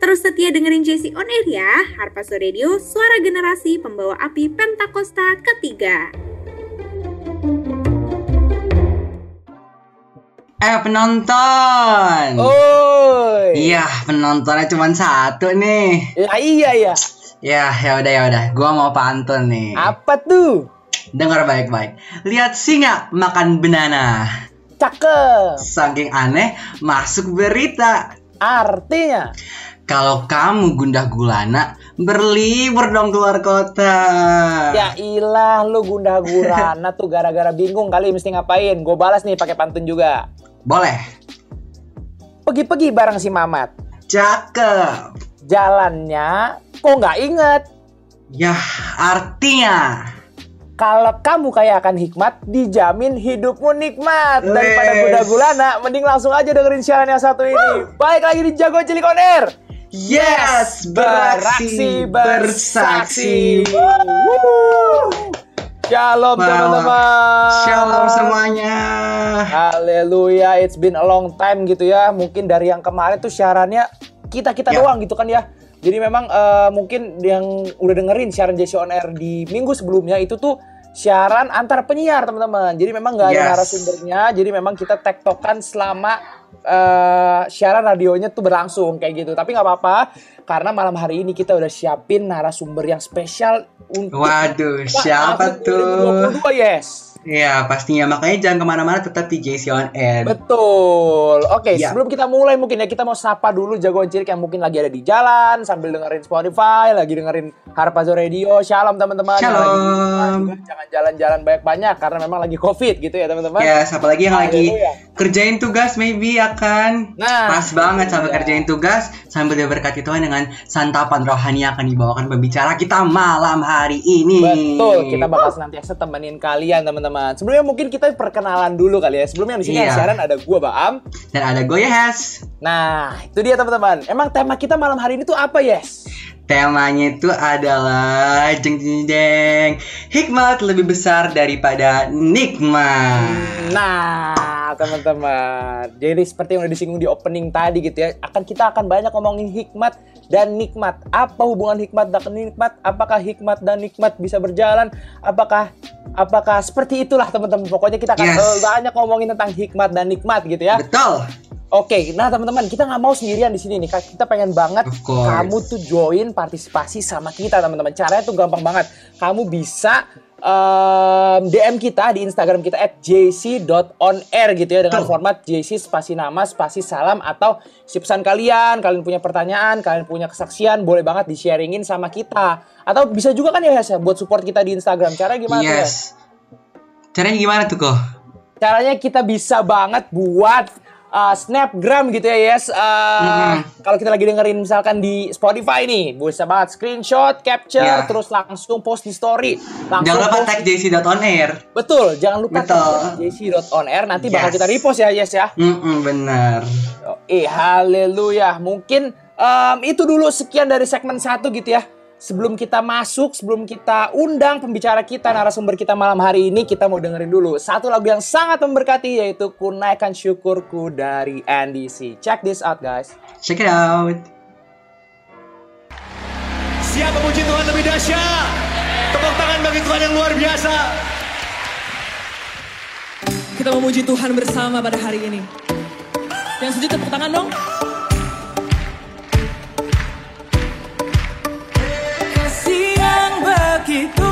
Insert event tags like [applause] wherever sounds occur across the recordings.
Terus setia dengerin JC On Air ya, Harpazo Radio, suara generasi pembawa api Pentakosta ketiga. Eh penonton. Oi. Iya penontonnya cuma satu nih. Ya iya ya. Ya ya udah ya udah. Gua mau pantun nih. Apa tuh? Dengar baik-baik. Lihat singa makan banana. Cakep. Saking aneh masuk berita. Artinya Kalau kamu gundah gulana, berlibur dong keluar kota. Ya ilah lu gundah gurana tuh gara-gara bingung kali mesti ngapain. Gue balas nih pakai pantun juga. Boleh. Pergi-pergi bareng si Mamat. Cakep. Jalannya kok nggak inget. Ya artinya. Kalau kamu kayak akan hikmat, dijamin hidupmu nikmat. Daripada Wes. gundah gulana, mending langsung aja dengerin siaran yang satu ini. Baik lagi di Jago Cilik On Air. Yes, beraksi, bersaksi. Wuh. Shalom teman-teman. Shalom semuanya. Haleluya, it's been a long time gitu ya. Mungkin dari yang kemarin tuh siarannya kita-kita Ya. doang gitu kan ya. Jadi memang eh, mungkin yang udah dengerin siaran Jesse on Air di minggu sebelumnya itu tuh siaran antar penyiar teman-teman. Jadi memang nggak ada Yes. narasumbernya. Jadi memang kita tektokan selama eh, siaran radionya tuh berlangsung kayak gitu. Tapi nggak apa-apa karena malam hari ini kita udah siapin narasumber yang spesial untuk Waduh, siapa tuh? 2022, yes. Ya, pastinya. Makanya jangan ke mana-mana, tetap di JC On Air. Betul. Oke, Ya. sebelum kita mulai mungkin ya kita mau sapa dulu jagoan cilik yang mungkin lagi ada di jalan sambil dengerin Spotify, lagi dengerin Harpazo Radio. Shalom teman-teman. Yang Shalom. lagi jangan jalan-jalan banyak-banyak karena memang lagi Covid gitu ya teman-teman. Ya, siapa lagi yang lagi Haleluya. kerjain tugas maybe ya kan? Nah, Pas banget sambil iya. kerjain tugas sambil diberkati Tuhan dengan santapan rohani yang akan dibawakan pembicara kita malam hari ini. Betul, kita bakal senantiasa temenin kalian teman-teman. Sebelumnya mungkin kita perkenalan dulu kali ya. Sebelumnya di sini Iya. siaran ada gua Baam. Dan ada gue Yes. Nah, itu dia teman-teman. Emang tema kita malam hari ini tuh apa, Yes? Temanya itu adalah jeng jeng jeng hikmat lebih besar daripada nikmat. Nah, teman-teman. Jadi seperti yang udah disinggung di opening tadi gitu ya, akan kita akan banyak ngomongin hikmat dan nikmat. Apa hubungan hikmat dan nikmat? Apakah hikmat dan nikmat bisa berjalan? Apakah apakah seperti itulah teman-teman. Pokoknya kita akan Yes. banyak ngomongin tentang hikmat dan nikmat gitu ya. Betul. Oke, nah teman-teman, kita nggak mau sendirian di sini nih. Kita pengen banget kamu tuh join partisipasi sama kita, teman-teman. Caranya tuh gampang banget. Kamu bisa em, DM kita di Instagram kita at jc.onair gitu ya dengan format jc spasi nama spasi salam atau si pesan kalian, kalian punya pertanyaan, kalian punya kesaksian, boleh banget di-sharingin sama kita. Atau bisa juga kan ya Hes, ya buat support kita di Instagram. Caranya gimana tuh ya? yes. Caranya gimana tuh kok? caranya kita bisa banget buat uh, snapgram gitu ya yes Uh, Mhm. kalau kita lagi dengerin misalkan di Spotify nih bisa banget screenshot capture Ya. terus langsung post di story langsung Jangan lupa post- tag JC.onair. betul jangan lupa Betul. jc.onair nanti bakal Yes. kita repost ya yes ya Mm bener. eh haleluya mungkin em, itu dulu sekian dari segmen satu gitu ya Sebelum kita masuk, sebelum kita undang pembicara kita, narasumber kita malam hari ini, kita mau dengerin dulu satu lagu yang sangat memberkati yaitu Kunaikan Syukurku dari NDC. Check this out guys. Check it out. Siapa memuji Tuhan lebih dahsyat? Tepuk tangan bagi Tuhan yang luar biasa. Kita memuji Tuhan bersama pada hari ini. Yang setuju tepuk tangan dong. Yang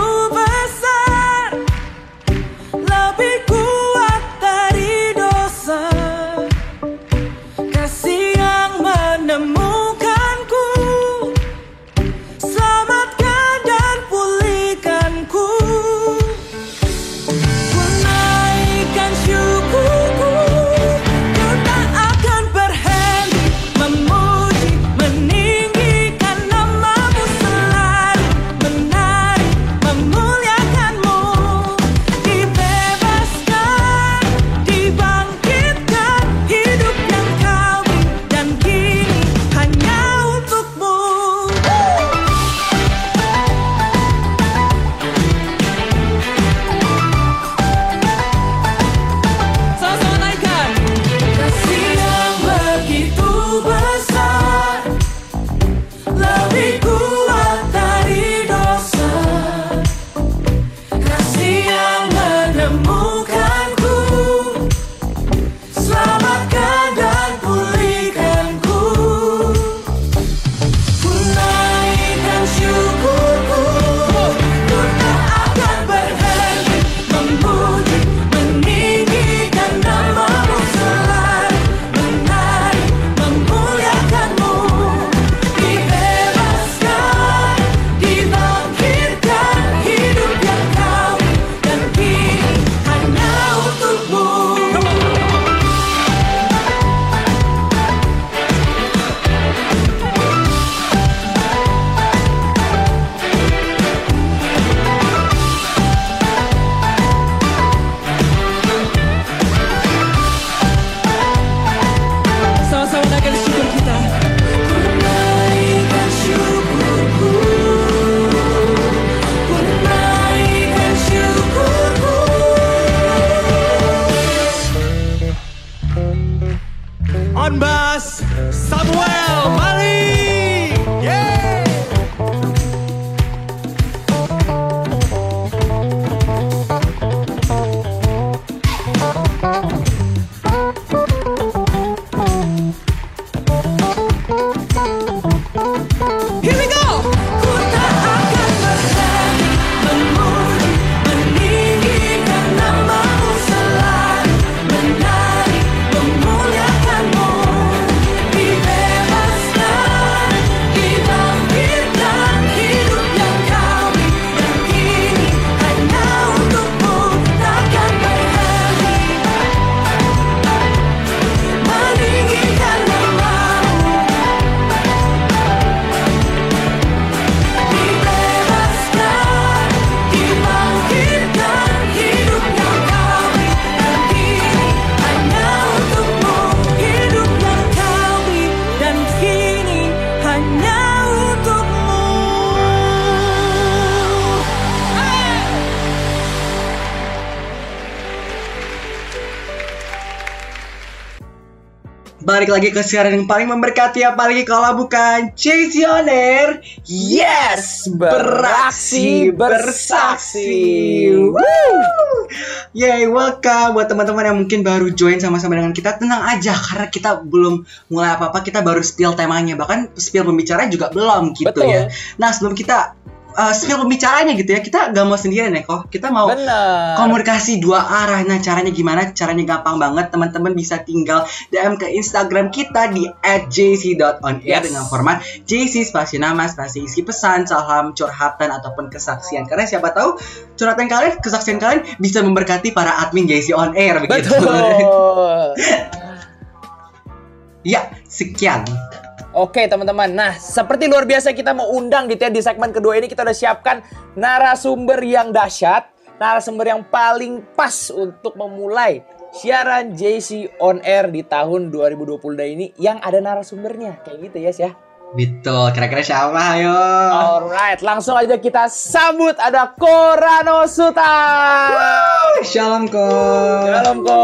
Samuel Marie. Balik lagi ke siaran yang paling memberkati apalagi kalau bukan Air Yes Beraksi Bersaksi. Woo! Yay welcome buat teman-teman yang mungkin baru join sama-sama dengan kita. Tenang aja karena kita belum mulai apa-apa Kita baru spill temanya. Bahkan spill pembicaranya juga belum gitu Betul. ya. Nah sebelum kita uh, spill pembicaranya gitu ya Kita gak mau sendirian ya kok Kita mau Bener. komunikasi dua arah. Nah, caranya gimana? Caranya gampang banget. Teman-teman bisa tinggal DM ke Instagram kita di @jc.onair Yes. dengan format JC spasi nama, spasi isi pesan, salam, curhatan ataupun kesaksian. Karena siapa tahu curhatan kalian, kesaksian kalian bisa memberkati para admin JC on air begitu. Betul. [laughs] ya, sekian. Oke teman-teman, nah seperti luar biasa kita mau undang gitu ya di segmen kedua ini kita udah siapkan narasumber yang dahsyat, narasumber yang paling pas untuk memulai siaran JC on air di tahun 2022 ini yang ada narasumbernya kayak gitu ya ya. Betul. Kira-kira siapa? Ayo. Alright, langsung aja kita sambut ada Korano Suta. Shalom ko. Shalom ko.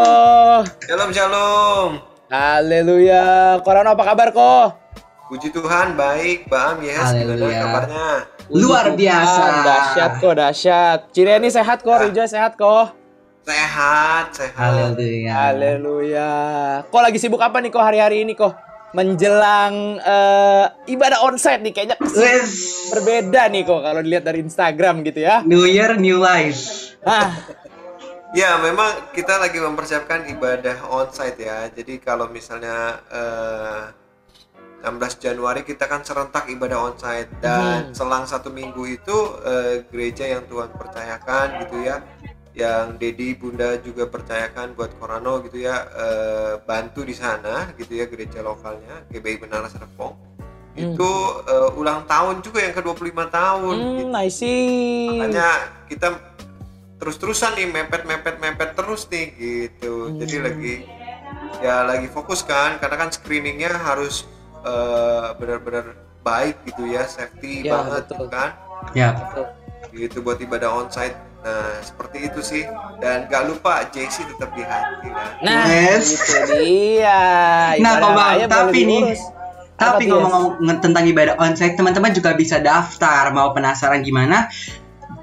Shalom shalom. Haleluya. Korano apa kabar ko? Puji Tuhan baik, Bang Yes. Gimana kabarnya? Luar Puji biasa. Tuhan, Dahsyat kok, dahsyat. Cireni sehat kok, Rijo sehat kok. Sehat, sehat. Haleluya. Haleluya. Kok lagi sibuk apa nih kok hari-hari ini kok? Menjelang eh, ibadah onsite nih kayaknya Wes. berbeda nih kok kalau dilihat dari Instagram gitu ya. New Year, new life. Ah, Ya, memang kita lagi mempersiapkan ibadah onsite ya. Jadi kalau misalnya eh, 16 Januari kita kan serentak ibadah onsite dan selang satu minggu itu eh, gereja yang Tuhan percayakan gitu ya, yang Dedi Bunda juga percayakan buat Korano gitu ya, eh, bantu di sana gitu ya gereja lokalnya GBI Menara Serpong. Itu eh, ulang tahun juga yang ke-25 tahun gitu. hmm, nice sih. makanya kita terus-terusan nih mepet mepet mepet terus nih gitu jadi Hmm. lagi ya lagi fokus kan karena kan screeningnya harus eh, benar-benar baik gitu ya safety Ya, banget betul. gitu kan Ya. gitu buat ibadah onsite nah seperti itu sih dan gak lupa JC tetap di hati kan Nah, Yes. itu dia. Nah, Pak Bang, tapi nih. Tapi ngomong-ngomong tentang ibadah onsite, teman-teman juga bisa daftar. Mau penasaran gimana?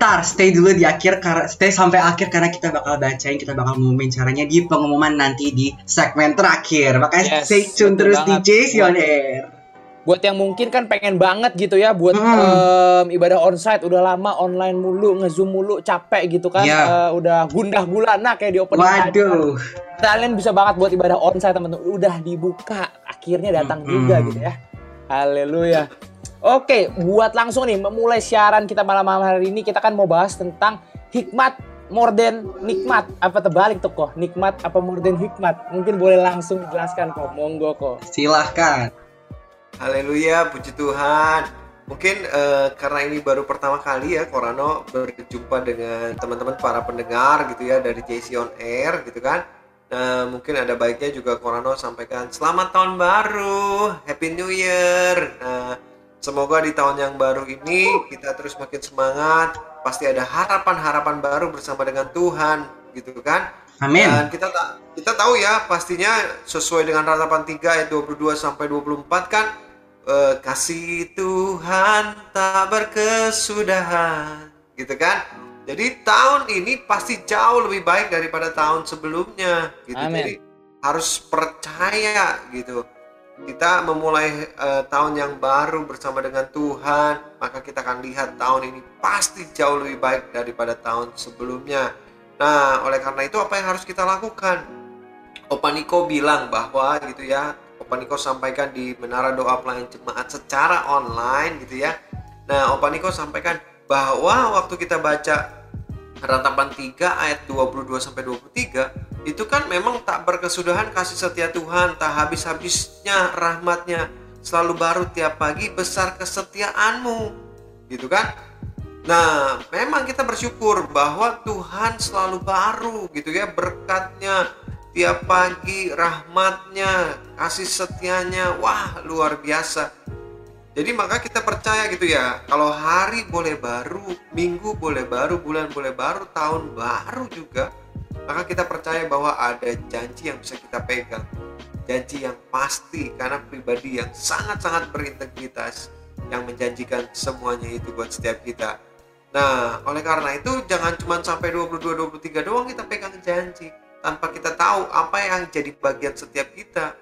Ntar stay dulu di akhir, karena stay sampai akhir karena kita bakal bacain, kita bakal ngumumin caranya di pengumuman nanti di segmen terakhir. Makanya Yes, stay tune terus di. JC on Air. buat yang mungkin kan pengen banget gitu ya buat Hmm. em, ibadah onsite udah lama online mulu ngezoom mulu capek gitu kan Iya. Eh, udah gundah gulana kayak di opening tadi. Waduh. kalian bisa banget buat ibadah onsite teman-teman udah dibuka akhirnya datang Mm-mm. juga gitu ya haleluya oke buat langsung nih memulai siaran kita malam-malam hari ini kita kan mau bahas tentang hikmat more than nikmat apa terbalik tuh kok nikmat apa more than hikmat mungkin boleh langsung jelaskan kok monggo kok Silahkan. Haleluya, puji Tuhan. Mungkin eh, karena ini baru pertama kali ya Korano berjumpa dengan teman-teman para pendengar gitu ya dari JC on Air gitu kan. Nah, mungkin ada baiknya juga Korano sampaikan selamat tahun baru, Happy New Year. Nah, semoga di tahun yang baru ini kita terus makin semangat. Pasti ada harapan-harapan baru bersama dengan Tuhan gitu kan. Amin. Dan kita ta- kita tahu ya pastinya sesuai dengan ratapan 3 ayat 22 sampai 24 kan eh, kasih Tuhan tak berkesudahan gitu kan. Jadi tahun ini pasti jauh lebih baik daripada tahun sebelumnya gitu. Amin. Jadi harus percaya gitu. Kita memulai eh, tahun yang baru bersama dengan Tuhan, maka kita akan lihat tahun ini pasti jauh lebih baik daripada tahun sebelumnya. Nah, oleh karena itu apa yang harus kita lakukan? Opa Niko bilang bahwa gitu ya, Opa Niko sampaikan di Menara Doa Pelayan Jemaat secara online gitu ya. Nah, Opa Niko sampaikan bahwa waktu kita baca ratapan 3 ayat 22 sampai 23 itu kan memang tak berkesudahan kasih setia Tuhan, tak habis-habisnya rahmatnya, selalu baru tiap pagi besar kesetiaanmu. Gitu kan? Nah, memang kita bersyukur bahwa Tuhan selalu baru gitu ya berkatnya tiap pagi rahmatnya kasih setianya wah luar biasa jadi maka kita percaya gitu ya kalau hari boleh baru minggu boleh baru bulan boleh baru tahun baru juga maka kita percaya bahwa ada janji yang bisa kita pegang janji yang pasti karena pribadi yang sangat-sangat berintegritas yang menjanjikan semuanya itu buat setiap kita. Nah, oleh karena itu jangan cuma sampai 22 23 doang kita pegang janji tanpa kita tahu apa yang jadi bagian setiap kita.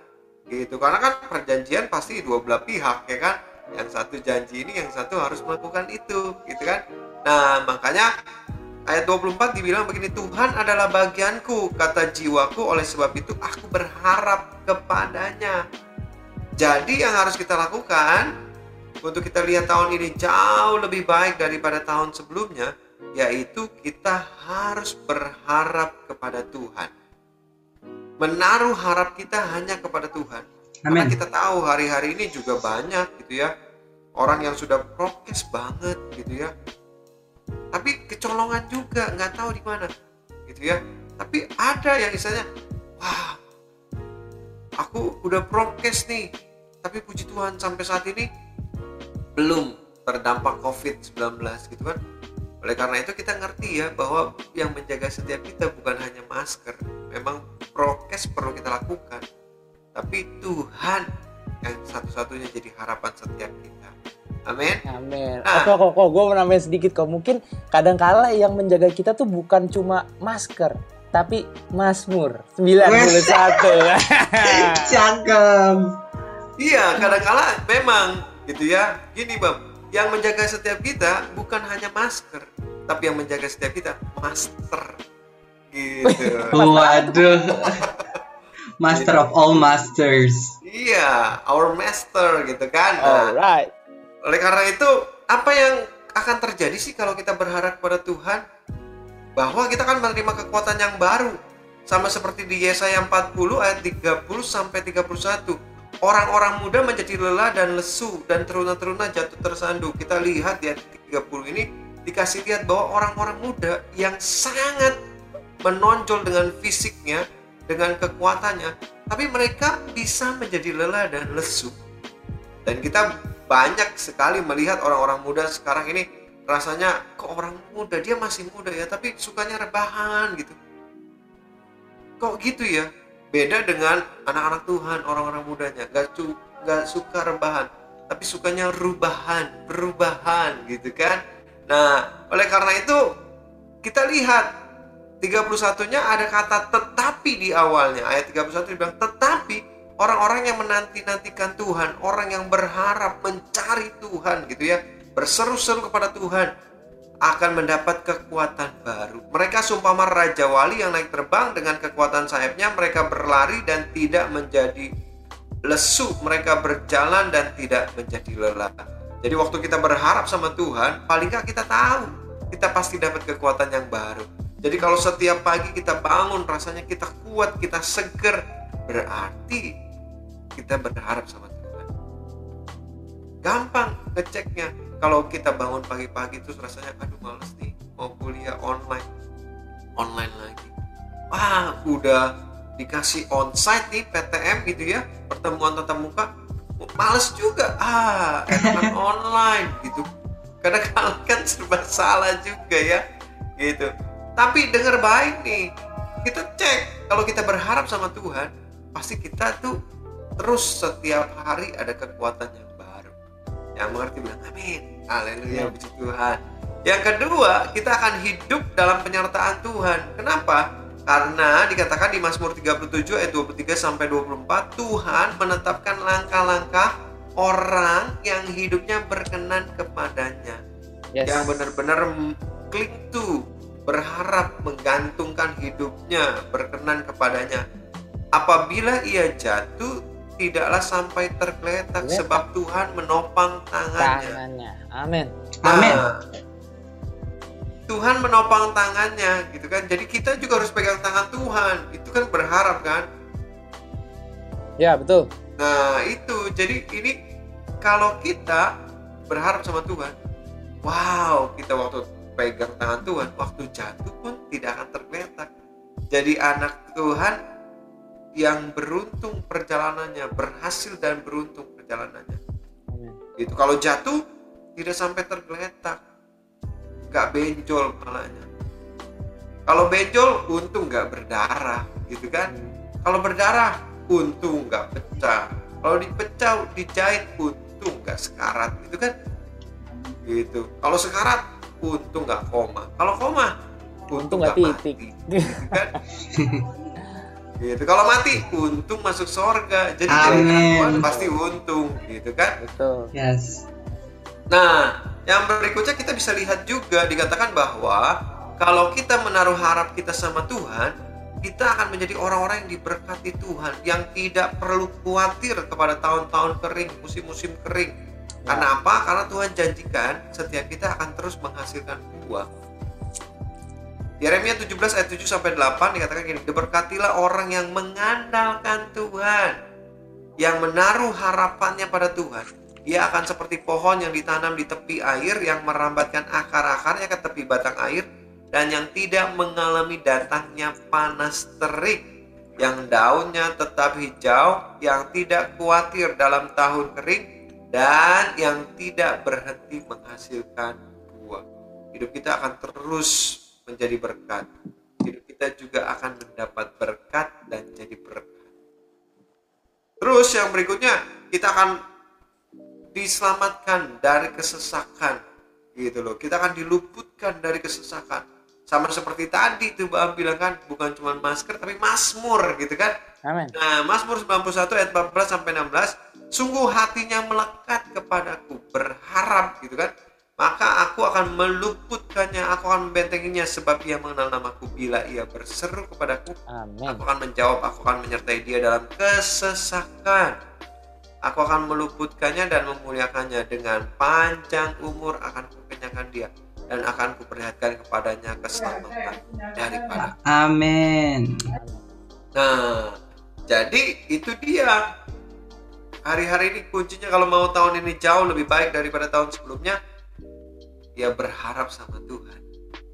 Gitu. Karena kan perjanjian pasti dua belah pihak ya kan. Yang satu janji ini, yang satu harus melakukan itu, gitu kan. Nah, makanya ayat 24 dibilang begini, Tuhan adalah bagianku, kata jiwaku, oleh sebab itu aku berharap kepadanya. Jadi yang harus kita lakukan untuk kita lihat tahun ini jauh lebih baik daripada tahun sebelumnya, yaitu kita harus berharap kepada Tuhan. Menaruh harap kita hanya kepada Tuhan. Karena Amin. kita tahu hari-hari ini juga banyak gitu ya. Orang yang sudah prokes banget gitu ya. Tapi kecolongan juga nggak tahu di mana gitu ya. Tapi ada yang istilahnya, wah, aku udah prokes nih, tapi puji Tuhan sampai saat ini belum terdampak COVID-19 gitu kan. Oleh karena itu kita ngerti ya bahwa yang menjaga setiap kita bukan hanya masker. Memang prokes perlu kita lakukan. Tapi Tuhan yang satu-satunya jadi harapan setiap kita. Amin. Amin. Nah. Kok kok, kok gue mau nambahin sedikit kok. Mungkin kadang-kala yang menjaga kita tuh bukan cuma masker, tapi Mazmur 91. Cakep. Iya, kadang-kala memang gitu ya. Gini, Bab, yang menjaga setiap kita bukan hanya masker, tapi yang menjaga setiap kita master. Gitu. [laughs] Waduh. Master of all masters. iya, our master gitu kan. Nah, Alright. Oleh karena itu, apa yang akan terjadi sih kalau kita berharap kepada Tuhan? Bahwa kita akan menerima kekuatan yang baru. Sama seperti di Yesaya 40 ayat 30 sampai 31 orang-orang muda menjadi lelah dan lesu dan teruna-teruna jatuh tersandung kita lihat di ayat 30 ini dikasih lihat bahwa orang-orang muda yang sangat menonjol dengan fisiknya dengan kekuatannya tapi mereka bisa menjadi lelah dan lesu. Dan kita banyak sekali melihat orang-orang muda sekarang ini rasanya kok orang muda dia masih muda ya tapi sukanya rebahan gitu. Kok gitu ya? Beda dengan anak-anak Tuhan orang-orang mudanya. Gak, cu gak suka rebahan tapi sukanya rubahan perubahan gitu kan? Nah oleh karena itu kita lihat 31-nya ada kata tetapi di awalnya. Ayat 31 dibilang tetapi orang-orang yang menanti-nantikan Tuhan orang yang berharap mencari Tuhan gitu ya berseru-seru kepada Tuhan akan mendapat kekuatan baru. Mereka seumpama raja wali yang naik terbang dengan kekuatan sayapnya, mereka berlari dan tidak menjadi lesu, mereka berjalan dan tidak menjadi lelah. Jadi waktu kita berharap sama Tuhan, paling nggak kita tahu kita pasti dapat kekuatan yang baru. Jadi kalau setiap pagi kita bangun rasanya kita kuat, kita seger, berarti kita berharap sama Tuhan. Gampang ngeceknya. Kalau kita bangun pagi-pagi terus rasanya aduh males nih mau kuliah online. Online lagi. Wah, udah dikasih onsite nih PTM gitu ya, pertemuan tatap muka. Males juga. Ah, enakan [laughs] online gitu. Kadang-kadang kan serba salah juga ya. Gitu. Tapi dengar baik nih. Kita cek kalau kita berharap sama Tuhan, pasti kita tuh terus setiap hari ada kekuatan yang baru. Yang mengerti bilang amin. Haleluya, puji Tuhan. Yang kedua, kita akan hidup dalam penyertaan Tuhan. Kenapa? Karena dikatakan di Mazmur 37 ayat 23 sampai 24, Tuhan menetapkan langkah-langkah orang yang hidupnya berkenan kepadanya. Yes. Yang benar-benar klik to, berharap menggantungkan hidupnya berkenan kepadanya. Apabila ia jatuh, tidaklah sampai tergeletak Tergeletak. sebab Tuhan menopang tangannya. Tangannya. Amin. Amin. Nah, Tuhan menopang tangannya gitu kan. Jadi kita juga harus pegang tangan Tuhan. Itu kan berharap kan. Ya, betul. Nah, itu. Jadi ini kalau kita berharap sama Tuhan, wow, kita waktu pegang tangan Tuhan, waktu jatuh pun tidak akan tergeletak. Jadi anak Tuhan yang beruntung perjalanannya, berhasil dan beruntung perjalanannya. Amin. Gitu. Kalau jatuh tidak sampai tergeletak, nggak benjol kepalanya. Kalau benjol untung nggak berdarah, gitu kan? Kalau berdarah untung nggak pecah kalau dipecah dijahit untung nggak sekarat gitu kan gitu kalau sekarat untung nggak koma kalau koma Untung nggak mati. titik. Gitu kan [laughs] gitu kalau mati untung masuk sorga jadi Amin. pasti untung gitu kan Betul. Yes. Nah, yang berikutnya kita bisa lihat juga dikatakan bahwa kalau kita menaruh harap kita sama Tuhan, kita akan menjadi orang-orang yang diberkati Tuhan, yang tidak perlu khawatir kepada tahun-tahun kering, musim-musim kering. Karena apa? Karena Tuhan janjikan setiap kita akan terus menghasilkan buah. Yeremia 17 ayat 7 sampai 8 dikatakan gini, "Diberkatilah orang yang mengandalkan Tuhan, yang menaruh harapannya pada Tuhan. Ia akan seperti pohon yang ditanam di tepi air yang merambatkan akar-akarnya ke tepi batang air dan yang tidak mengalami datangnya panas terik, yang daunnya tetap hijau, yang tidak khawatir dalam tahun kering dan yang tidak berhenti menghasilkan buah. Hidup kita akan terus menjadi berkat. Hidup kita juga akan mendapat berkat dan jadi berkat. Terus yang berikutnya kita akan diselamatkan dari kesesakan gitu loh kita akan diluputkan dari kesesakan sama seperti tadi tuh Mbak bilang kan bukan cuma masker tapi masmur gitu kan Amin. nah Mazmur 91 ayat 14 sampai 16 sungguh hatinya melekat kepadaku berharap gitu kan maka aku akan meluputkannya aku akan membentenginya sebab ia mengenal namaku bila ia berseru kepadaku Amin. Aku akan menjawab, aku akan menyertai dia dalam kesesakan. Aku akan meluputkannya dan memuliakannya dengan panjang umur akan kukenyangkan dia dan akan kuperlihatkan kepadanya keselamatan daripada. Amin. Nah, jadi itu dia. Hari-hari ini kuncinya kalau mau tahun ini jauh lebih baik daripada tahun sebelumnya, ya berharap sama Tuhan.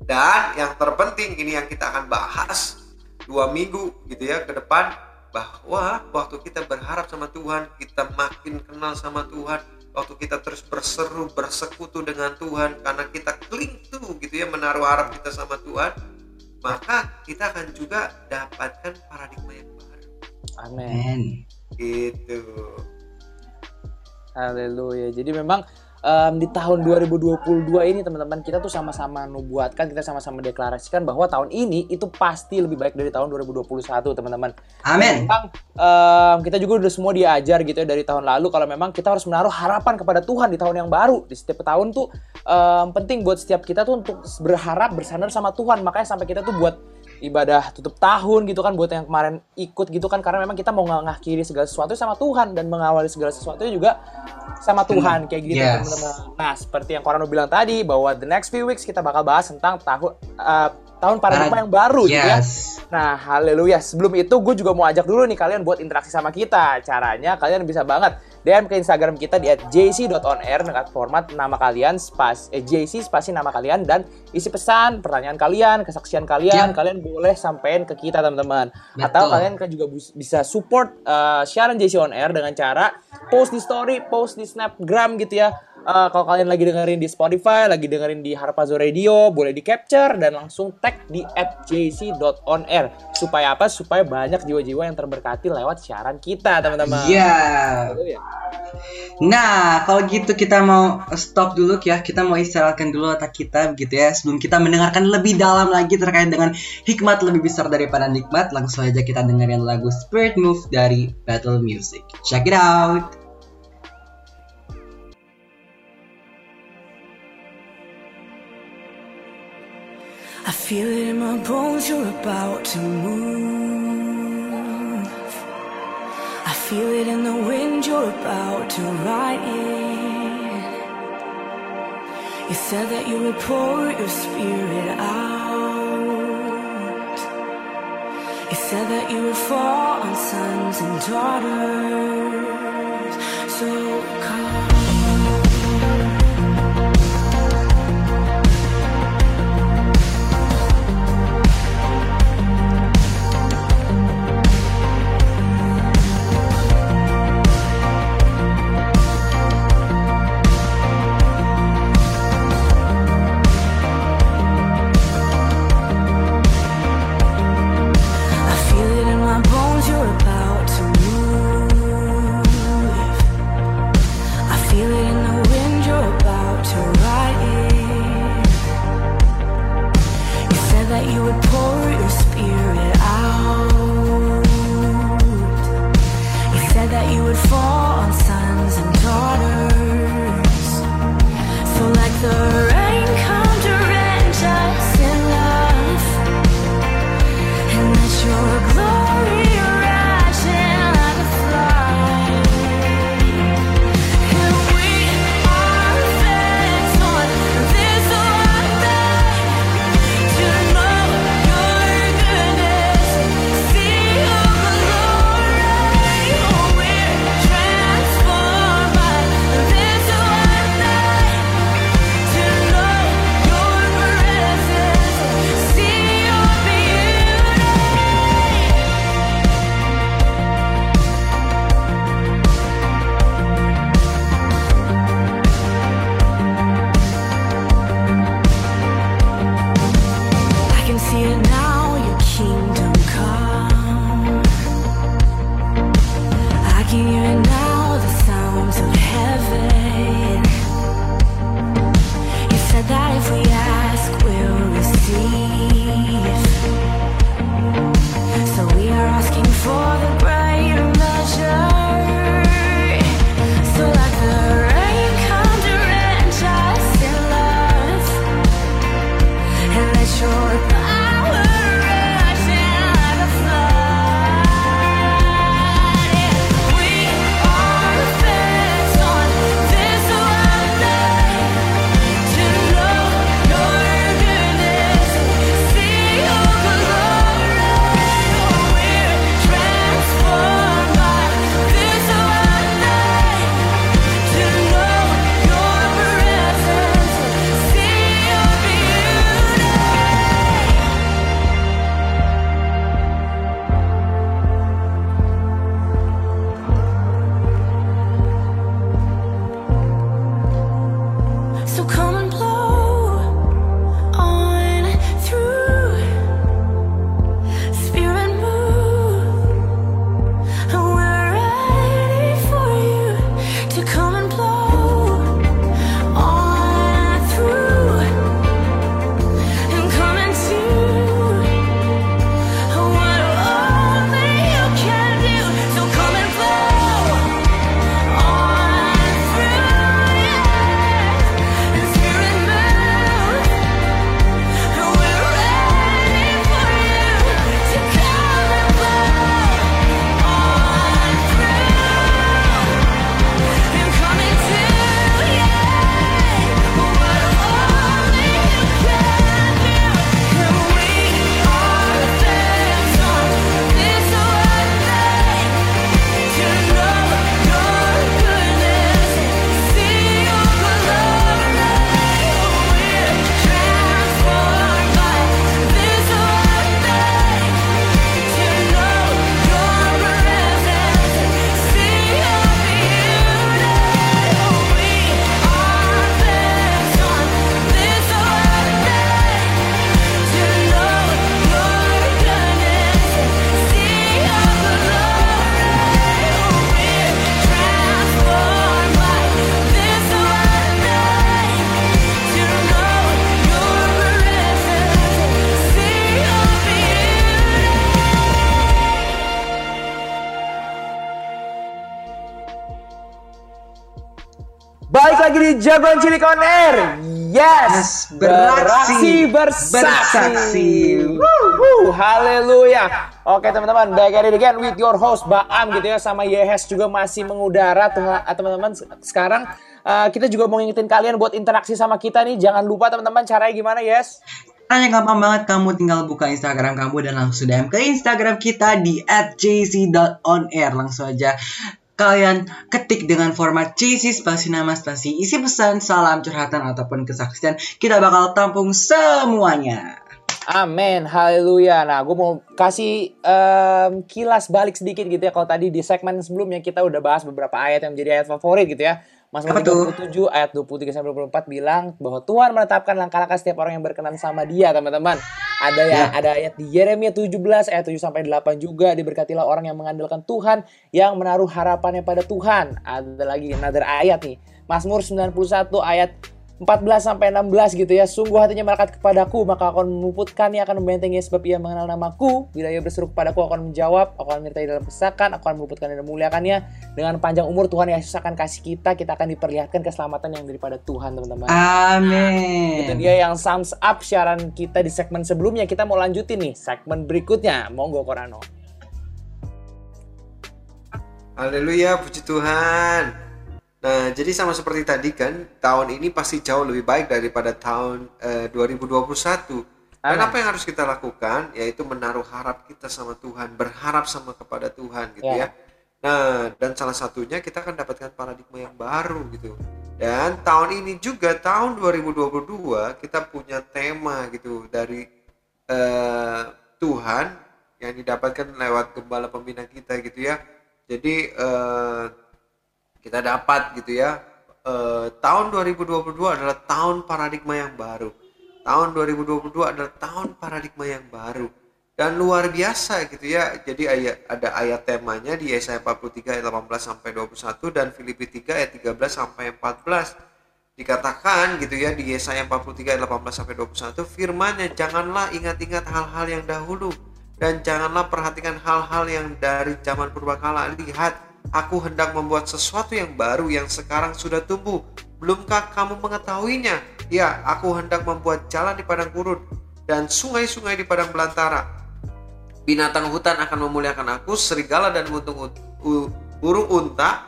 Dan yang terpenting ini yang kita akan bahas dua minggu gitu ya ke depan bahwa waktu kita berharap sama Tuhan kita makin kenal sama Tuhan waktu kita terus berseru bersekutu dengan Tuhan karena kita cling to gitu ya menaruh harap kita sama Tuhan maka kita akan juga dapatkan paradigma yang baru Amin. Amin. gitu Haleluya. Jadi memang em, di tahun 2022 ini teman-teman kita tuh sama-sama nubuatkan, kita sama-sama deklarasikan bahwa tahun ini itu pasti lebih baik dari tahun 2021 teman-teman. Amin. Memang em, kita juga udah semua diajar gitu ya dari tahun lalu kalau memang kita harus menaruh harapan kepada Tuhan di tahun yang baru. Di setiap tahun tuh em, penting buat setiap kita tuh untuk berharap bersandar sama Tuhan. Makanya sampai kita tuh buat ibadah tutup tahun gitu kan buat yang kemarin ikut gitu kan karena memang kita mau ngakhiri segala sesuatu sama Tuhan dan mengawali segala sesuatu juga sama Tuhan kayak gitu Yes. teman-teman. Nah, seperti yang Korano bilang tadi bahwa the next few weeks kita bakal bahas tentang tahun eh, tahun paradigma Parad- yang baru gitu ya. Yes. Nah, haleluya. Sebelum itu gue juga mau ajak dulu nih kalian buat interaksi sama kita. Caranya kalian bisa banget DM ke Instagram kita di @jc.onair dengan format nama kalian spas eh, JC spasi nama kalian dan isi pesan, pertanyaan kalian, kesaksian kalian, Yap. kalian boleh sampein ke kita teman-teman. Atau kalian kan juga bisa support uh, siaran JC on Air dengan cara post di story, post di Snapgram gitu ya. Uh, kalau kalian lagi dengerin di Spotify, lagi dengerin di Harpazo Radio, boleh di capture dan langsung tag di @jc.onair. Supaya apa? Supaya banyak jiwa-jiwa yang terberkati lewat siaran kita, teman-teman. Iya. Haleluya. Nah, kalau gitu kita mau stop dulu ya. Kita mau istirahatkan dulu otak kita begitu ya. Sebelum kita mendengarkan lebih dalam lagi terkait dengan hikmat lebih besar daripada nikmat, langsung aja kita dengerin lagu Spirit Move dari Battle Music. Check it out. Feel it in my bones, you're about to move. I feel it in the wind, you're about to ride in. You said that you would pour your spirit out. You said that you would fall on sons and daughters. So Balik lagi di Jagoan Cilik On Air. Yes, beraksi, bersaksi. bersaksi. Woo, haleluya. Oke teman-teman, back at it again with your host Baam gitu ya sama Yehes juga masih mengudara Tuh- teman-teman. Sekarang uh, kita juga mau ngingetin kalian buat interaksi sama kita nih. Jangan lupa teman-teman caranya gimana Yes? Caranya gampang banget, kamu tinggal buka Instagram kamu dan langsung DM ke Instagram kita di @jc.onair. Langsung aja kalian ketik dengan format JC spasi nama spasi isi pesan, salam curhatan ataupun kesaksian. Kita bakal tampung semuanya. Amin, haleluya. Nah, gue mau kasih em, kilas balik sedikit gitu ya. Kalau tadi di segmen sebelumnya kita udah bahas beberapa ayat yang menjadi ayat favorit gitu ya. Mazmur Apa tuh? 37 ayat 23 sampai 24 bilang bahwa Tuhan menetapkan langkah-langkah setiap orang yang berkenan sama Dia, teman-teman. Ada ya, ada ayat di Yeremia 17 ayat 7 sampai 8 juga diberkatilah orang yang mengandalkan Tuhan, yang menaruh harapannya pada Tuhan. Ada lagi another ayat nih. Mazmur 91 ayat 14 sampai 16 gitu ya. Sungguh hatinya melekat kepadaku, maka akan memuputkannya, akan membentengi sebab ia mengenal namaku. Bila ia berseru kepadaku, aku akan menjawab, aku akan menyertai dalam pesakan, aku akan meluputkan dan memuliakannya. Dengan panjang umur Tuhan Yesus akan kasih kita, kita akan diperlihatkan keselamatan yang daripada Tuhan, teman-teman. Amin. Itu dia yang sums up siaran kita di segmen sebelumnya. Kita mau lanjutin nih segmen berikutnya. Monggo Korano. Haleluya, puji Tuhan. Nah, jadi sama seperti tadi kan, tahun ini pasti jauh lebih baik daripada tahun eh, 2021. Dan apa yang harus kita lakukan? Yaitu menaruh harap kita sama Tuhan, berharap sama kepada Tuhan gitu Ya. ya. Nah, dan salah satunya kita akan dapatkan paradigma yang baru gitu. Dan tahun ini juga tahun 2022 kita punya tema gitu dari eh, Tuhan yang didapatkan lewat gembala pembina kita gitu ya. Jadi eh, kita dapat gitu ya. Eh, tahun 2022 adalah tahun paradigma yang baru. Tahun 2022 adalah tahun paradigma yang baru. Dan luar biasa gitu ya. Jadi ayat ada ayat temanya di Yesaya 43 ayat 18 sampai 21 dan Filipi 3 ayat 13 sampai 14 dikatakan gitu ya di Yesaya 43 ayat 18 sampai 21 firmannya janganlah ingat-ingat hal-hal yang dahulu dan janganlah perhatikan hal-hal yang dari zaman purbakala lihat aku hendak membuat sesuatu yang baru yang sekarang sudah tumbuh. Belumkah kamu mengetahuinya? Ya aku hendak membuat jalan di padang gurun dan sungai-sungai di padang belantara. Binatang hutan akan memuliakan aku serigala dan buntung ut- u- burung unta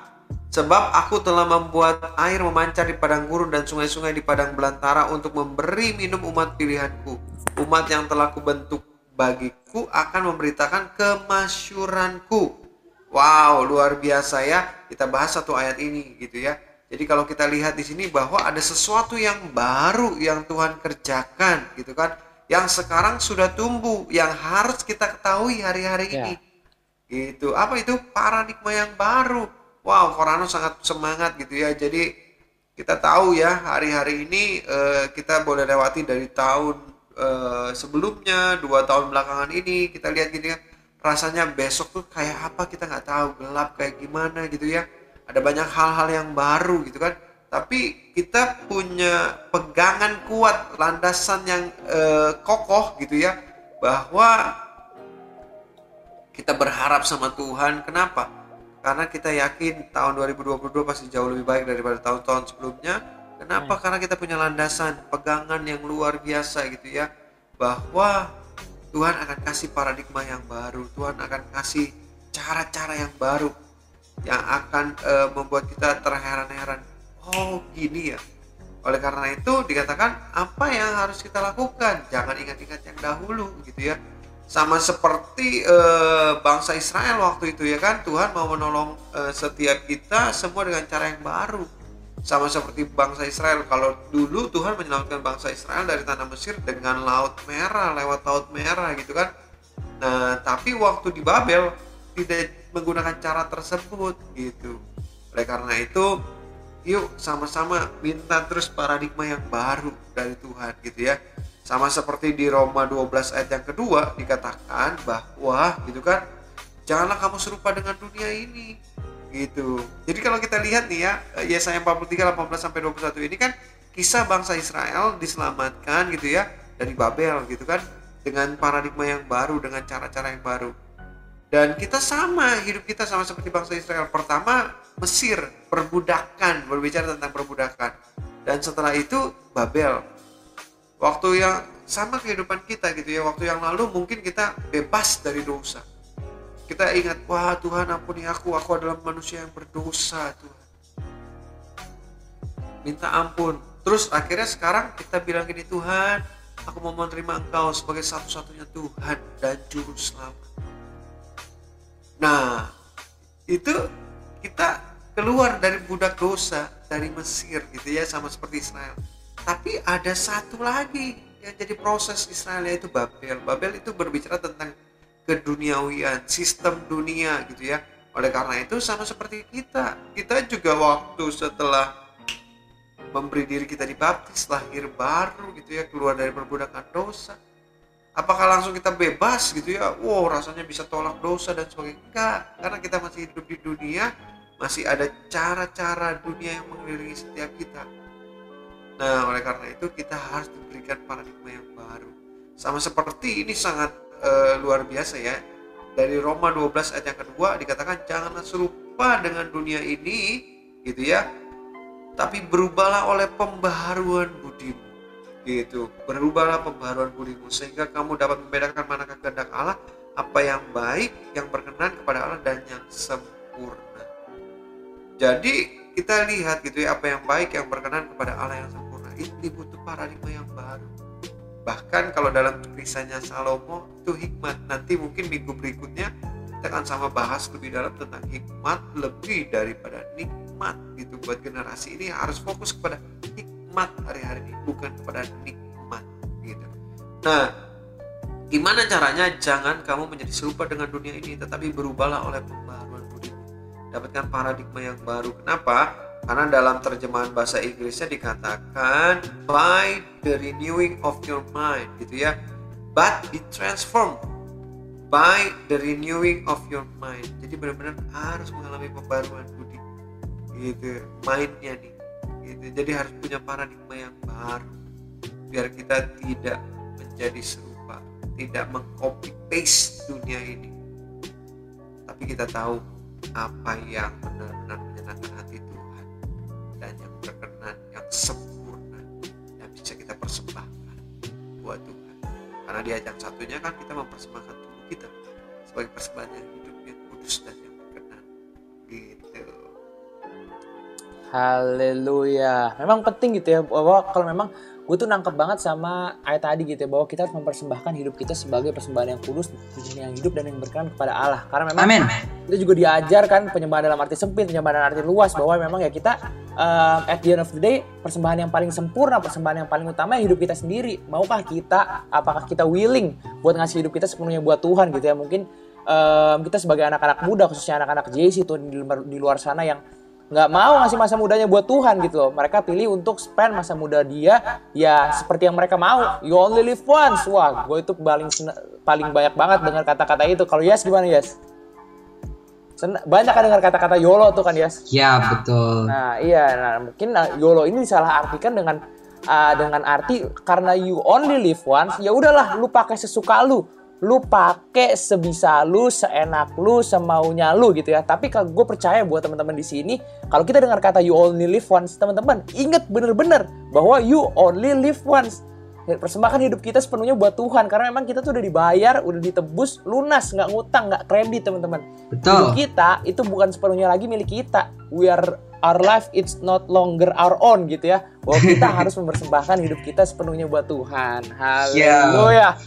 sebab aku telah membuat air memancar di padang gurun dan sungai-sungai di padang belantara untuk memberi minum umat pilihanku. Umat yang telah kubentuk bagiku akan memberitakan kemasyuranku wow luar biasa ya. Kita bahas satu ayat ini gitu ya. Jadi kalau kita lihat di sini bahwa ada sesuatu yang baru yang Tuhan kerjakan gitu kan. Yang sekarang sudah tumbuh yang harus kita ketahui hari-hari Ya. ini. Itu apa itu? Paradigma yang baru. Wow Korano sangat semangat gitu ya. Jadi kita tahu ya hari-hari ini eh, kita boleh lewati dari tahun eh, sebelumnya dua tahun belakangan ini. Kita lihat gitu ya rasanya besok tuh kayak apa kita nggak tahu gelap kayak gimana gitu ya ada banyak hal-hal yang baru gitu kan tapi kita punya pegangan kuat landasan yang eh, kokoh gitu ya bahwa kita berharap sama Tuhan. Kenapa? Karena kita yakin tahun 2022 pasti jauh lebih baik daripada tahun-tahun sebelumnya. Kenapa? Karena kita punya landasan, pegangan yang luar biasa gitu ya. Bahwa Tuhan akan kasih paradigma yang baru. Tuhan akan kasih cara-cara yang baru yang akan eh, membuat kita terheran-heran. Oh, gini ya. Oleh karena itu dikatakan apa yang harus kita lakukan? Jangan ingat-ingat yang dahulu gitu ya sama seperti eh, bangsa Israel waktu itu ya kan Tuhan mau menolong eh, setiap kita semua dengan cara yang baru sama seperti bangsa Israel kalau dulu Tuhan menyelamatkan bangsa Israel dari tanah Mesir dengan laut merah lewat laut merah gitu kan. Nah tapi waktu di Babel tidak menggunakan cara tersebut gitu. Oleh karena itu yuk sama-sama minta terus paradigma yang baru dari Tuhan gitu ya. Sama seperti di Roma 12 ayat yang kedua dikatakan bahwa gitu kan janganlah kamu serupa dengan dunia ini gitu. Jadi kalau kita lihat nih ya Yesaya 43 18 sampai 21 ini kan kisah bangsa Israel diselamatkan gitu ya dari Babel gitu kan dengan paradigma yang baru dengan cara-cara yang baru. Dan kita sama, hidup kita sama seperti bangsa Israel. Pertama Mesir, perbudakan, berbicara tentang perbudakan. Dan setelah itu Babel, waktu yang sama kehidupan kita gitu ya waktu yang lalu mungkin kita bebas dari dosa kita ingat wah Tuhan ampuni aku. Aku adalah manusia yang berdosa Tuhan. Minta ampun. Terus akhirnya sekarang kita bilang gini Tuhan aku mau menerima engkau sebagai satu-satunya Tuhan dan juru selamat. Nah itu kita keluar dari budak dosa dari Mesir gitu ya sama seperti Israel. Tapi ada satu lagi yang jadi proses Israel yaitu Babel. Babel itu berbicara tentang keduniawian, sistem dunia gitu ya. Oleh karena itu sama seperti kita. Kita juga waktu setelah memberi diri kita dibaptis, lahir baru gitu ya, keluar dari perbudakan dosa. Apakah langsung kita bebas gitu ya? Wow, rasanya bisa tolak dosa dan sebagainya. Enggak, karena kita masih hidup di dunia, masih ada cara-cara dunia yang mengelilingi setiap kita Nah, oleh karena itu kita harus diberikan paradigma yang baru. Sama seperti ini sangat eh, luar biasa ya. Dari Roma 12 ayat yang kedua dikatakan janganlah serupa dengan dunia ini gitu ya. Tapi berubahlah oleh pembaharuan budimu. Gitu. Berubahlah pembaharuan budimu sehingga kamu dapat membedakan manakah kehendak Allah, apa yang baik, yang berkenan kepada Allah dan yang sempurna. Jadi kita lihat gitu ya apa yang baik yang berkenan kepada Allah yang sempurna. Ini butuh paradigma yang baru. Bahkan kalau dalam tulisannya Salomo itu hikmat. Nanti mungkin minggu berikutnya kita akan sama bahas lebih dalam tentang hikmat lebih daripada nikmat gitu buat generasi ini harus fokus kepada hikmat hari-hari ini bukan kepada nikmat gitu. Nah, gimana caranya jangan kamu menjadi serupa dengan dunia ini tetapi berubahlah oleh pembaharuan budimu dapatkan paradigma yang baru kenapa karena dalam terjemahan bahasa Inggrisnya dikatakan by the renewing of your mind gitu ya. But be transformed by the renewing of your mind. Jadi benar-benar harus mengalami pembaruan budi gitu mindnya nih gitu. Jadi harus punya paradigma yang baru biar kita tidak menjadi serupa tidak mengcopy paste dunia ini. Tapi kita tahu apa yang benar-benar menyenangkan hati sempurna. Yang bisa kita persembahkan buat Tuhan. Karena di ajang satunya kan kita mempersembahkan tubuh kita sebagai persembahan yang hidup yang kudus dan yang berkenan. Gitu. Haleluya. Memang penting gitu ya bahwa kalau memang gue tuh nangkep banget sama ayat tadi gitu ya bahwa kita harus mempersembahkan hidup kita sebagai persembahan yang kudus, yang hidup dan yang berkenan kepada Allah. Karena memang Amin. kita juga diajarkan penyembahan dalam arti sempit, penyembahan dalam arti luas bahwa memang ya kita um, at the end of the day persembahan yang paling sempurna, persembahan yang paling utama ya hidup kita sendiri. Maukah kita, apakah kita willing buat ngasih hidup kita sepenuhnya buat Tuhan gitu ya? Mungkin um, kita sebagai anak-anak muda khususnya anak-anak JC tuh di luar, di luar sana yang nggak mau ngasih masa mudanya buat Tuhan gitu loh. Mereka pilih untuk spend masa muda dia ya seperti yang mereka mau. You only live once. Wah, gue itu paling paling banyak banget dengar kata-kata itu. Kalau Yes gimana Yes? Sen- banyak kan dengar kata-kata YOLO tuh kan Yes? Ya betul. Nah iya, nah mungkin nah, YOLO ini disalah artikan dengan ah, dengan arti karena you only live once, ya udahlah lu pakai sesuka lu, lu pakai sebisa lu, seenak lu, semaunya lu gitu ya. Tapi kalau gue percaya buat teman-teman di sini, kalau kita dengar kata you only live once, teman-teman ingat bener-bener bahwa you only live once. Persembahkan hidup kita sepenuhnya buat Tuhan karena memang kita tuh udah dibayar, udah ditebus, lunas, nggak ngutang, nggak kredit teman-teman. Hidup Betul. kita itu bukan sepenuhnya lagi milik kita. We are our life it's not longer our own gitu ya. Bahwa kita [laughs] harus mempersembahkan hidup kita sepenuhnya buat Tuhan. Haleluya.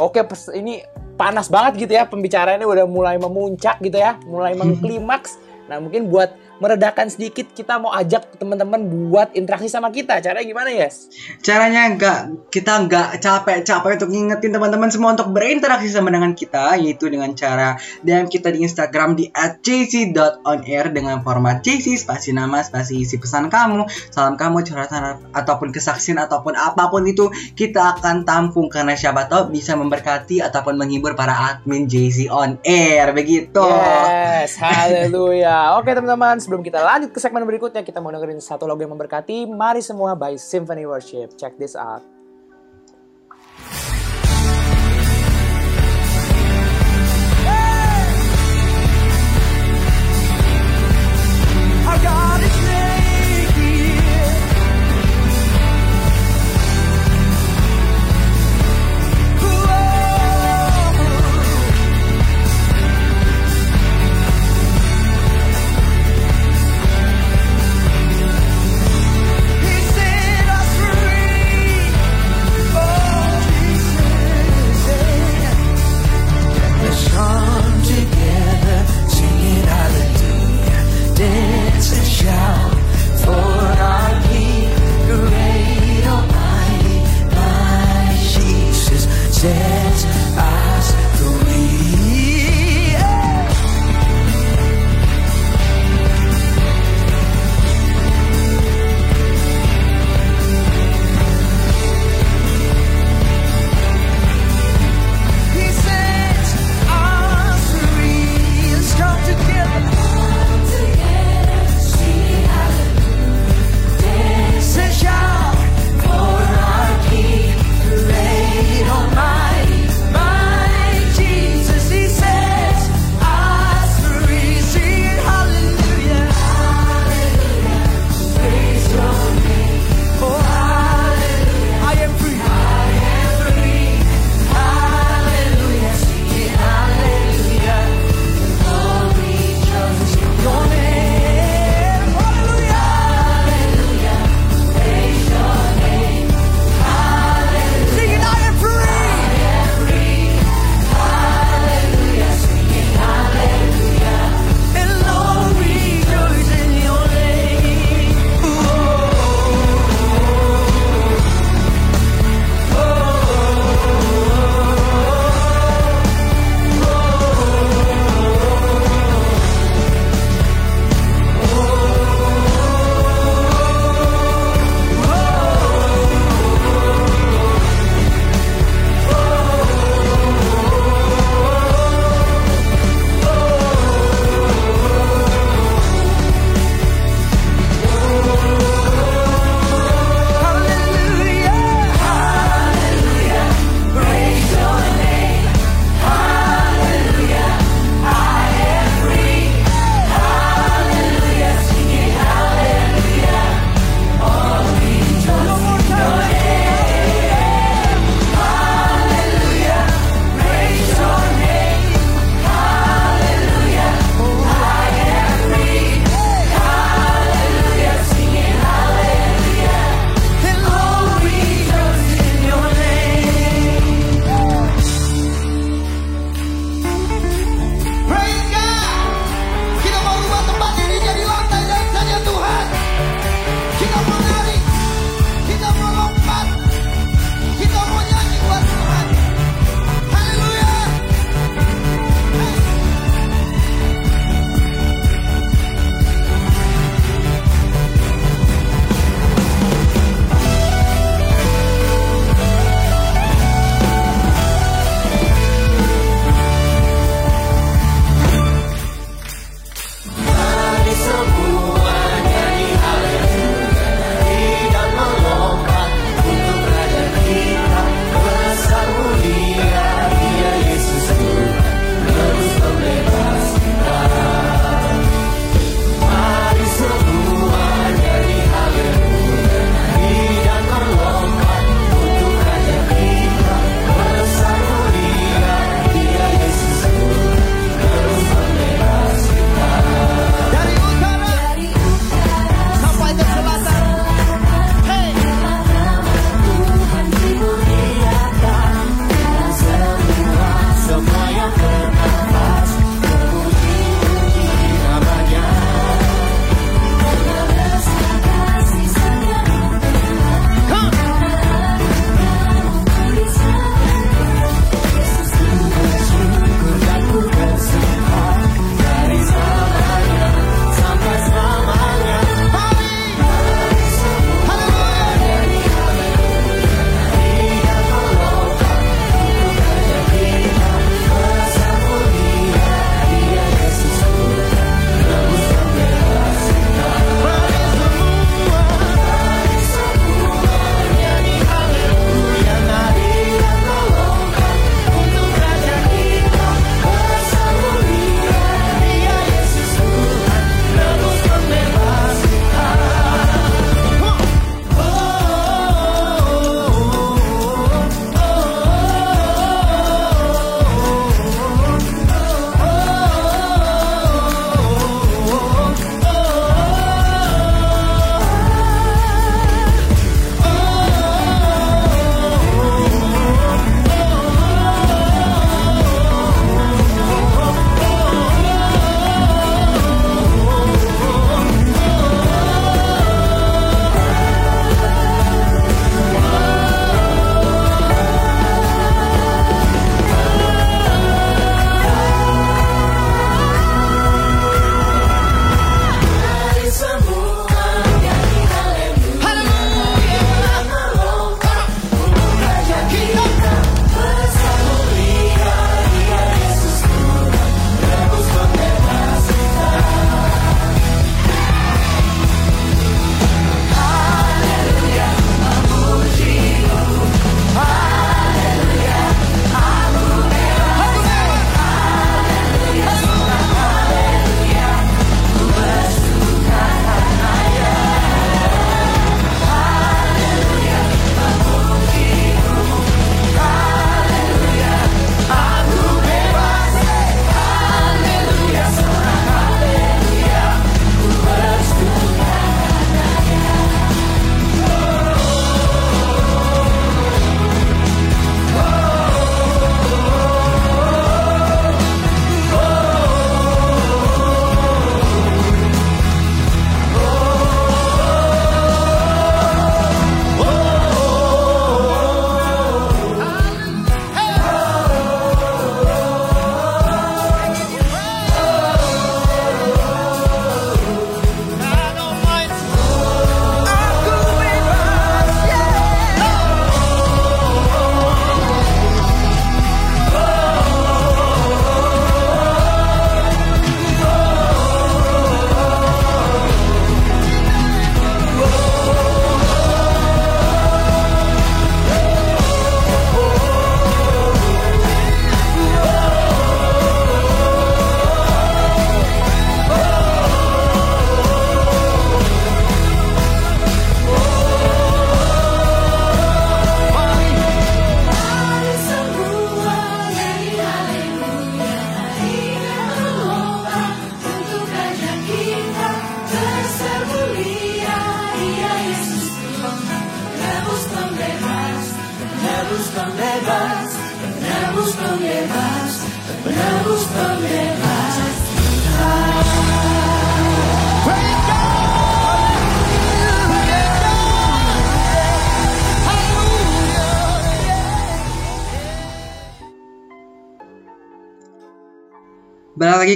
Oke, pes- ini panas banget gitu ya pembicaraannya udah mulai memuncak gitu ya, mulai mengklimaks. Nah, mungkin buat meredakan sedikit kita mau ajak teman-teman buat interaksi sama kita. Caranya gimana, Yes? Caranya nggak kita nggak capek-capek untuk ngingetin teman-teman semua untuk berinteraksi sama dengan kita yaitu dengan cara DM kita di Instagram di @jc.onair dengan format JC spasi nama spasi isi pesan kamu salam kamu curhatan ataupun kesaksian ataupun apa pun itu kita akan tampung karena siapa tahu bisa memberkati ataupun menghibur para admin JC on air begitu. Yes, haleluya. Oke teman-teman, sebelum kita lanjut ke segmen berikutnya, kita mau dengerin satu lagu yang memberkati. Mari semua by Symphony Worship. Check this out.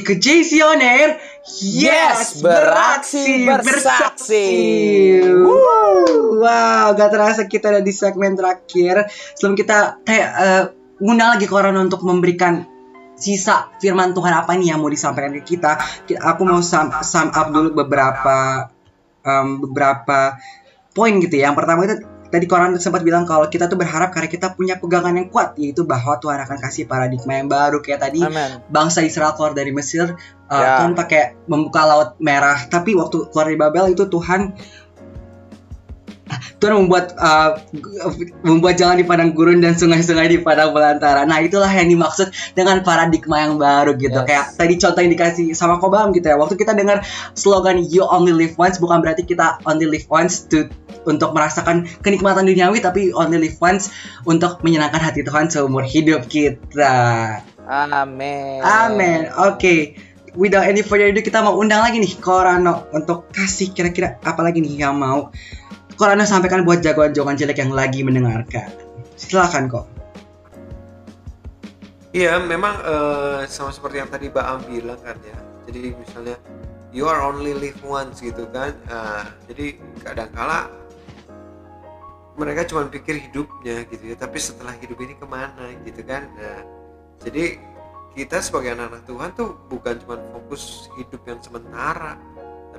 Ke JC On Air. Yes, beraksi, bersaksi. Woo. Wow, gak terasa kita ada di segmen terakhir. Sebelum kita kayak eh, ngundang lagi ke orang untuk memberikan sisa firman Tuhan apa nih yang mau disampaikan ke kita. Ki- Aku mau sum, sum up dulu beberapa em, beberapa poin gitu ya. Yang pertama itu tadi Koran sempat bilang kalau kita tuh berharap karena kita punya pegangan yang kuat yaitu bahwa Tuhan akan kasih paradigma yang baru kayak tadi Amin. bangsa Israel keluar dari Mesir uh, Ya. Tuhan pakai membuka laut merah tapi waktu keluar dari Babel itu Tuhan Tuhan membuat uh, membuat jalan di padang gurun dan sungai-sungai di padang belantara. Nah itulah yang dimaksud dengan paradigma yang baru gitu. Yes. Kayak tadi contoh yang dikasih sama Kobam gitu ya. Waktu kita dengar slogan You Only Live Once bukan berarti kita only live once to untuk merasakan kenikmatan duniawi tapi only live once untuk menyenangkan hati Tuhan seumur hidup kita. Amin. Amin. Oke. Without any further ado kita mau undang lagi nih Korano untuk kasih kira-kira apa lagi nih yang mau Korano sampaikan buat jagoan-jagoan jelek yang lagi mendengarkan. Silakan kok. Iya, memang eh, sama seperti yang tadi Mbak Am bilang kan ya. Jadi misalnya you are only live once gitu kan. Ah, jadi kadangkala mereka cuma pikir hidupnya gitu ya, tapi setelah hidup ini ke mana gitu kan. Nah, jadi kita sebagai anak-anak Tuhan tuh bukan cuma fokus hidup yang sementara,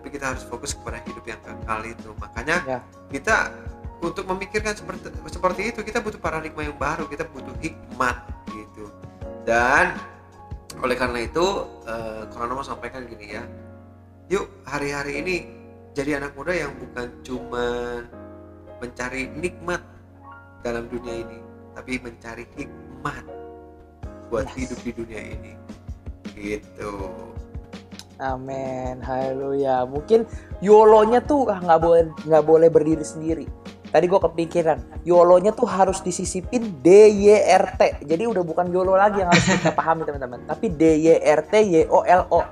tapi kita harus fokus kepada hidup yang kekal itu. Makanya Ya. kita untuk memikirkan seperti seperti itu kita butuh paradigma yang baru, kita butuh hikmat gitu. Dan oleh karena itu, Corona mau sampaikan gini ya, yuk hari-hari ini jadi anak muda yang bukan cuma mencari nikmat dalam dunia ini, tapi mencari hikmat buat Yes. hidup di dunia ini. Gitu. Amin, haleluya. Mungkin YOLO-nya tuh ah, nggak boleh nggak boleh berdiri sendiri. Tadi gue kepikiran, YOLO-nya tuh harus disisipin DYRT. Jadi udah bukan YOLO lagi yang harus kita pahami teman-teman, tapi DYRT YOLO.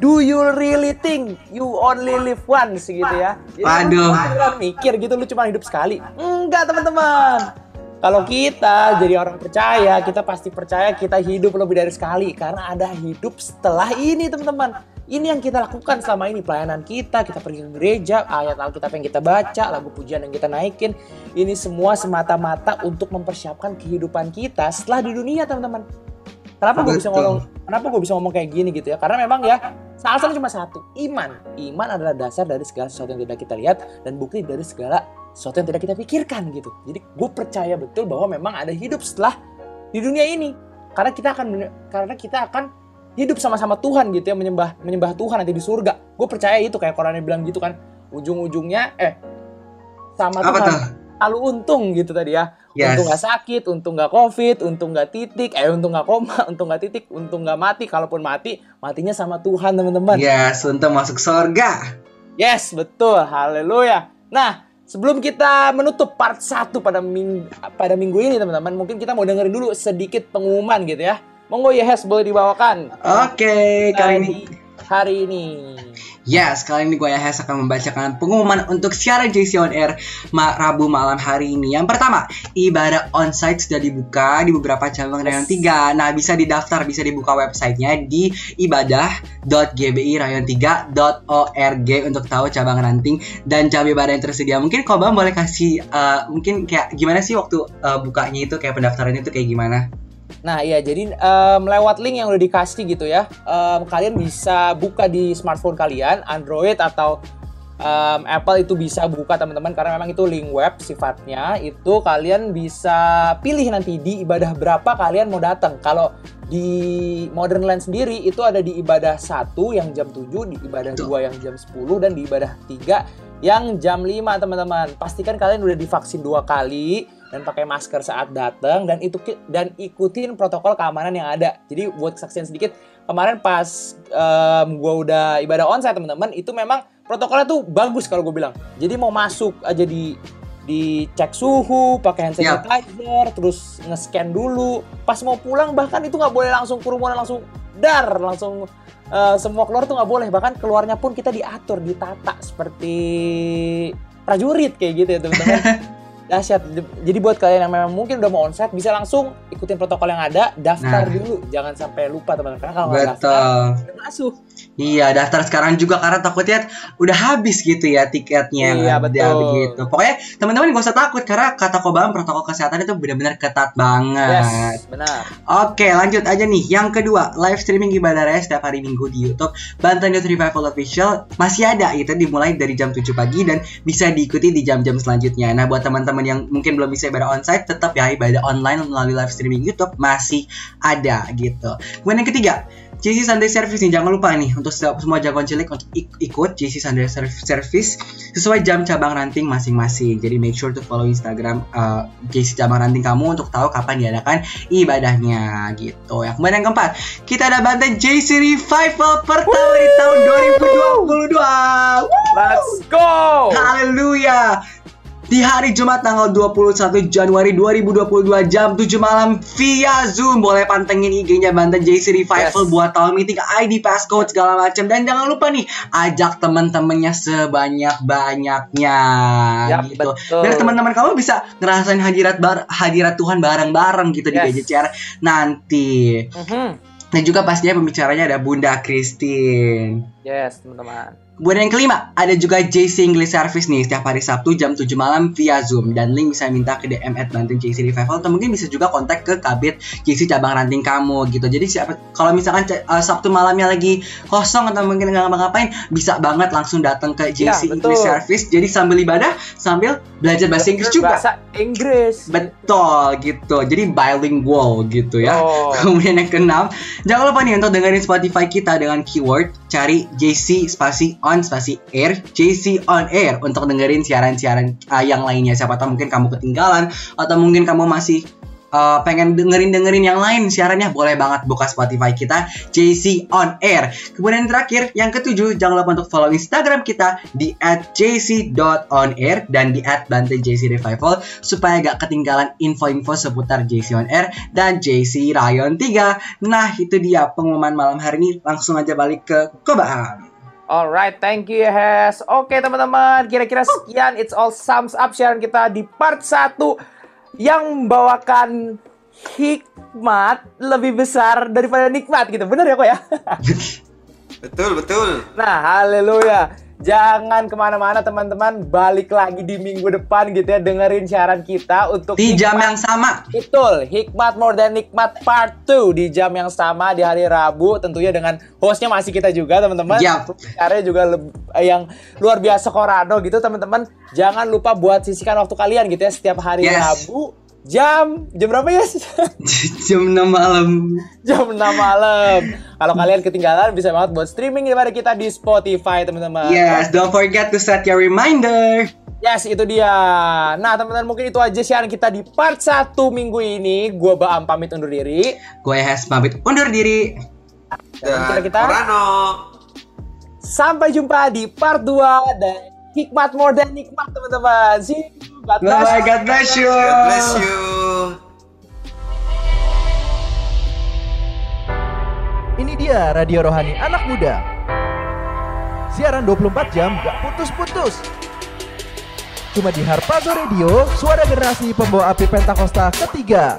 Do you really think you only live once gitu ya? Jadi Waduh. lu mikir gitu lu cuma hidup sekali. Enggak teman-teman. Kalau kita jadi orang percaya, kita pasti percaya kita hidup lebih dari sekali karena ada hidup setelah ini, teman-teman. Ini yang kita lakukan selama ini pelayanan kita, kita pergi ke gereja, ayat Alkitab yang kita baca, lagu pujian yang kita naikin. Ini semua semata-mata untuk mempersiapkan kehidupan kita setelah di dunia, teman-teman. Kenapa gue bisa ngomong? Kenapa gue bisa ngomong kayak gini gitu ya? Karena memang ya alasannya cuma satu, iman. Iman adalah dasar dari segala sesuatu yang tidak kita lihat dan bukti dari segala sesuatu yang tidak kita pikirkan gitu. Jadi gue percaya betul bahwa memang ada hidup setelah di dunia ini. Karena kita akan karena kita akan hidup sama-sama Tuhan gitu ya menyembah menyembah Tuhan nanti di surga. Gue percaya itu kayak Qurannya bilang gitu kan. Ujung-ujungnya eh sama Apa Tuhan tuh? lalu untung gitu tadi ya. Yes. Untung nggak sakit, untung nggak covid, untung nggak titik, eh untung nggak koma, [laughs] untung nggak titik, untung nggak mati. Kalaupun mati, matinya sama Tuhan teman-teman. Yes, untuk masuk surga. Yes, betul. Haleluya. Nah, sebelum kita menutup part 1 pada minggu, pada minggu ini, teman-teman, mungkin kita mau dengerin dulu sedikit pengumuman gitu ya. Monggo Yes, boleh dibawakan. Oke, kali ini hari ini. Yes, kali ini gue Yahes akan membacakan pengumuman untuk siaran JC On Air ma Rabu malam hari ini. Yang pertama, ibadah onsite sudah dibuka di beberapa cabang Rayon 3. Nah, bisa didaftar, bisa dibuka websitenya di ibadah.gbirayon3.org untuk tahu cabang ranting dan jam ibadah yang tersedia. Mungkin Kobam boleh kasih, eh, mungkin kayak gimana sih waktu eh, bukanya itu, kayak pendaftaran itu kayak gimana? Nah, iya jadi em, lewat link yang udah dikasih gitu ya. em, kalian bisa buka di smartphone kalian, Android atau em, Apple itu bisa buka teman-teman karena memang itu link web sifatnya. Itu kalian bisa pilih nanti di ibadah berapa kalian mau datang. Kalau di Modern Land sendiri itu ada di ibadah 1 yang jam 7, di ibadah 2 yang jam 10 dan di ibadah 3 yang jam 5 teman-teman. Pastikan kalian udah divaksin dua kali dan pakai masker saat datang dan itu dan ikutin protokol keamanan yang ada. Jadi buat kesaksian sedikit, kemarin pas em, gua udah ibadah onsite teman-teman, itu memang protokolnya tuh bagus kalau gue bilang. Jadi mau masuk aja di dicek suhu, pakai hand sanitizer, terus nge-scan dulu. Pas mau pulang bahkan itu nggak boleh langsung kerumunan langsung dar, langsung eh, semua keluar tuh nggak boleh. Bahkan keluarnya pun kita diatur, ditata seperti prajurit kayak gitu ya teman-teman. [laughs] Dahsyat. Jadi buat kalian yang memang mungkin udah mau onsite bisa langsung ikutin protokol yang ada, daftar Nah. dulu. Jangan sampai lupa teman-teman. Karena kalau nggak daftar, Betul. Iya, daftar sekarang juga karena takutnya udah habis gitu ya tiketnya Iya, betul. begitu. Pokoknya teman-teman gak usah takut karena kata Kobam protokol kesehatan itu benar-benar ketat banget. Yes, benar. Oke, lanjut aja nih. Yang kedua, live streaming ibadah raya setiap hari Minggu di YouTube Banten Youth Revival Official masih ada itu dimulai dari jam 7 pagi dan bisa diikuti di jam-jam selanjutnya. Nah, buat teman-teman yang mungkin belum bisa ibadah onsite, tetap ya ibadah online melalui live streaming YouTube masih ada gitu. Kemudian yang ketiga, JC Sunday Service nih jangan lupa nih untuk se- semua jagoan cilik untuk ik- ikut JC Sunday Serv- Service sesuai jam cabang ranting masing-masing. Jadi make sure to follow Instagram uh, JC cabang ranting kamu untuk tahu kapan diadakan ibadahnya gitu ya. Kemudian yang keempat, kita ada Banten JC Revival pertama di tahun 2022. Let's go. Haleluya. Di hari Jumat tanggal 21 Januari 2022 jam 7 malam via Zoom boleh pantengin IG-nya Banten JC Revival Yes. buat tahun meeting ID passcode segala macam dan jangan lupa nih ajak teman-temannya sebanyak-banyaknya Yap, gitu. betul. Biar teman-teman kamu bisa ngerasain hadirat bar hadirat Tuhan bareng-bareng gitu di Yes. GJCR nanti. Mhm. Dan juga pastinya pembicaranya ada Bunda Christine. Yes, teman-teman. Kemudian yang kelima, ada juga JC English Service nih setiap hari Sabtu jam 7 malam via Zoom dan link bisa minta ke DM at Banten JC Revival atau mungkin bisa juga kontak ke Kabit JC cabang ranting kamu gitu. Jadi siapa kalau misalkan uh, Sabtu malamnya lagi kosong atau mungkin nggak ngapa-ngapain bisa banget langsung datang ke Ya, JC betul. English Service. Jadi sambil ibadah sambil belajar bahasa Inggris juga. Bahasa Inggris. Betul gitu. Jadi bilingual gitu ya. Oh. [laughs] Kemudian yang keenam, jangan lupa nih untuk dengerin Spotify kita dengan keyword cari JC spasi on spasi air, JC on air untuk dengerin siaran-siaran uh, yang lainnya. Siapa tahu mungkin kamu ketinggalan atau mungkin kamu masih uh, pengen dengerin dengerin yang lain siarannya boleh banget buka Spotify kita JC on air. Kemudian terakhir yang ketujuh jangan lupa untuk follow Instagram kita di @jc.onair dan di @bantenjcrevival supaya gak ketinggalan info-info seputar JC on air dan JC Rayon 3. Nah, itu dia pengumuman malam hari ini. Langsung aja balik ke Kobaan. Alright, thank you Hes. Oke teman-teman, kira-kira sekian It's all sums up siaran kita di part 1 yang membawakan hikmat lebih besar daripada nikmat gitu. Bener ya kok ya? [laughs] Betul, betul. Nah, haleluya. Jangan ke mana-mana teman-teman, balik lagi di minggu depan gitu ya dengerin siaran kita untuk Di jam hikmat- yang sama. Betul, Hikmat More Than Nikmat Part 2 di jam yang sama di hari Rabu tentunya dengan hostnya masih kita juga teman-teman. Yap. Karya juga eh, yang luar biasa Corrado gitu teman-teman. Jangan lupa buat sisihkan waktu kalian gitu ya setiap hari Yes. Rabu jam jam berapa ya? [laughs] jam 6 malam. jam 6 malam. Kalau kalian ketinggalan bisa banget buat streaming daripada kita di Spotify teman-teman. Yes, don't forget to set your reminder. Yes, itu dia. Nah, teman-teman mungkin itu aja siaran kita di part 1 minggu ini. Gua Baam pamit undur diri. Gue Hes pamit undur diri. Dan Dan kita- Orano. Sampai jumpa di part 2 dan hikmat more than nikmat teman-teman. See you. God bless. Bye, God bless you. God bless you. Ini dia Radio Rohani Anak Muda. Siaran 24 jam gak putus-putus. Cuma di Harpazo Radio, suara generasi pembawa api Pentakosta ketiga.